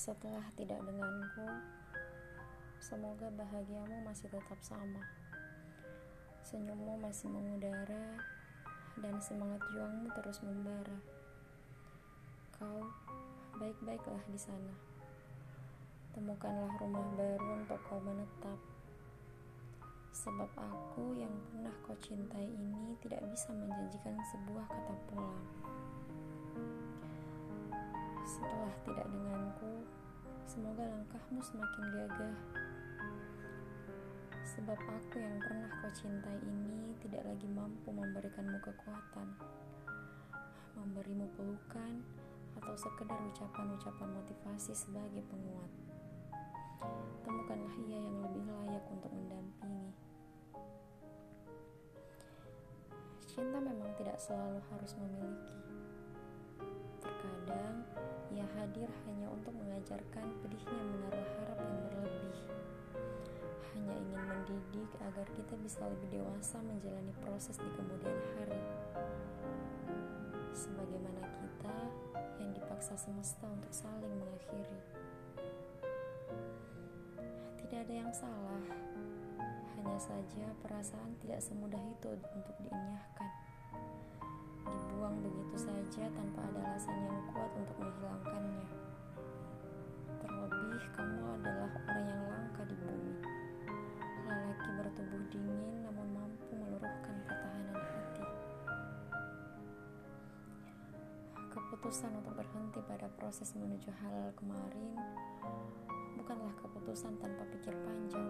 Setelah tidak denganku, semoga bahagiamu masih tetap sama. Senyummu masih mengudara dan semangat juangmu terus membara. Kau baik-baiklah di sana. Temukanlah rumah baru untuk kau menetap. Sebab aku yang pernah kau cintai ini tidak bisa menjanjikan sebuah kata pulang. Setelah tidak denganku, semoga langkahmu semakin gagah. Sebab aku yang pernah kau cintai ini tidak lagi mampu memberikanmu kekuatan, memberimu pelukan, atau sekedar ucapan-ucapan motivasi sebagai penguat. Temukanlah ia yang lebih layak untuk mendampingi. Cinta memang tidak selalu harus memiliki. Hadir hanya untuk mengajarkan pedihnya menaruh harap yang berlebih. Hanya ingin mendidik agar kita bisa lebih dewasa menjalani proses di kemudian hari. Sebagaimana kita yang dipaksa semesta untuk saling mengakhiri. Tidak ada yang salah, hanya saja perasaan tidak semudah itu untuk dienyahkan dibuang begitu saja kamu adalah orang yang langka di bumi. Lelaki bertubuh dingin namun mampu meluruhkan pertahanan hati. Keputusan untuk berhenti pada proses menuju halal kemarin bukanlah keputusan tanpa pikir panjang.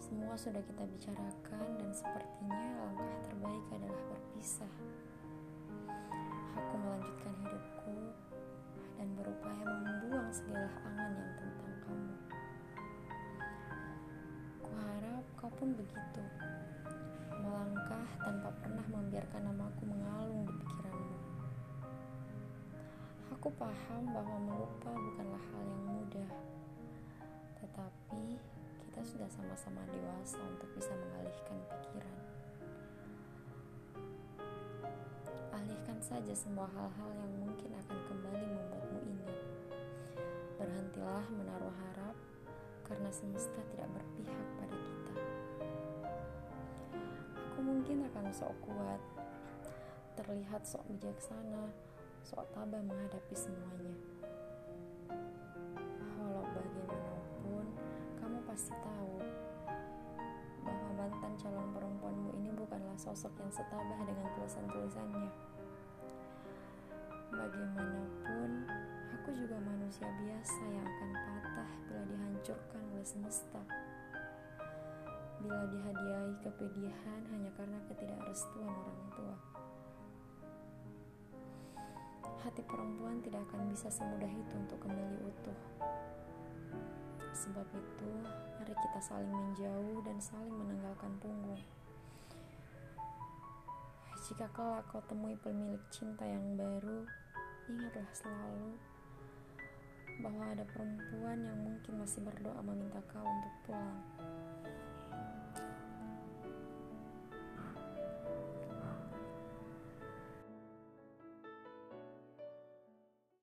Semua sudah kita bicarakan dan sepertinya langkah terbaik adalah berpisah. Aku melanjutkan hidupku berupaya membuang segala angan yang tentang kamu. Kuharap kau pun begitu. Melangkah tanpa pernah membiarkan namaku mengalung di pikiranmu. Aku paham bahwa melupa bukanlah hal yang mudah. Tetapi kita sudah sama-sama dewasa untuk bisa mengalihkan pikiran. Alihkan saja semua hal-hal yang mungkin Berhentilah menaruh harap karena semesta tidak berpihak pada kita. Aku mungkin akan sok kuat, terlihat sok bijaksana, sok tabah menghadapi semuanya. Walau bagaimanapun, kamu pasti tahu bahwa mantan calon perempuanmu ini bukanlah sosok yang setabah dengan tulisan-tulisannya. Bagaimanapun, aku juga manusia biasa yang akan patah bila dihancurkan oleh semesta. Bila dihadiahi kepedihan hanya karena ketidakrestuan orang tua. Hati perempuan tidak akan bisa semudah itu untuk kembali utuh. Sebab itu, mari kita saling menjauh dan saling menanggalkan punggung. Jika kelak kau temui pemilik cinta yang baru, ingatlah selalu bahwa ada perempuan yang mungkin masih berdoa meminta kau untuk pulang.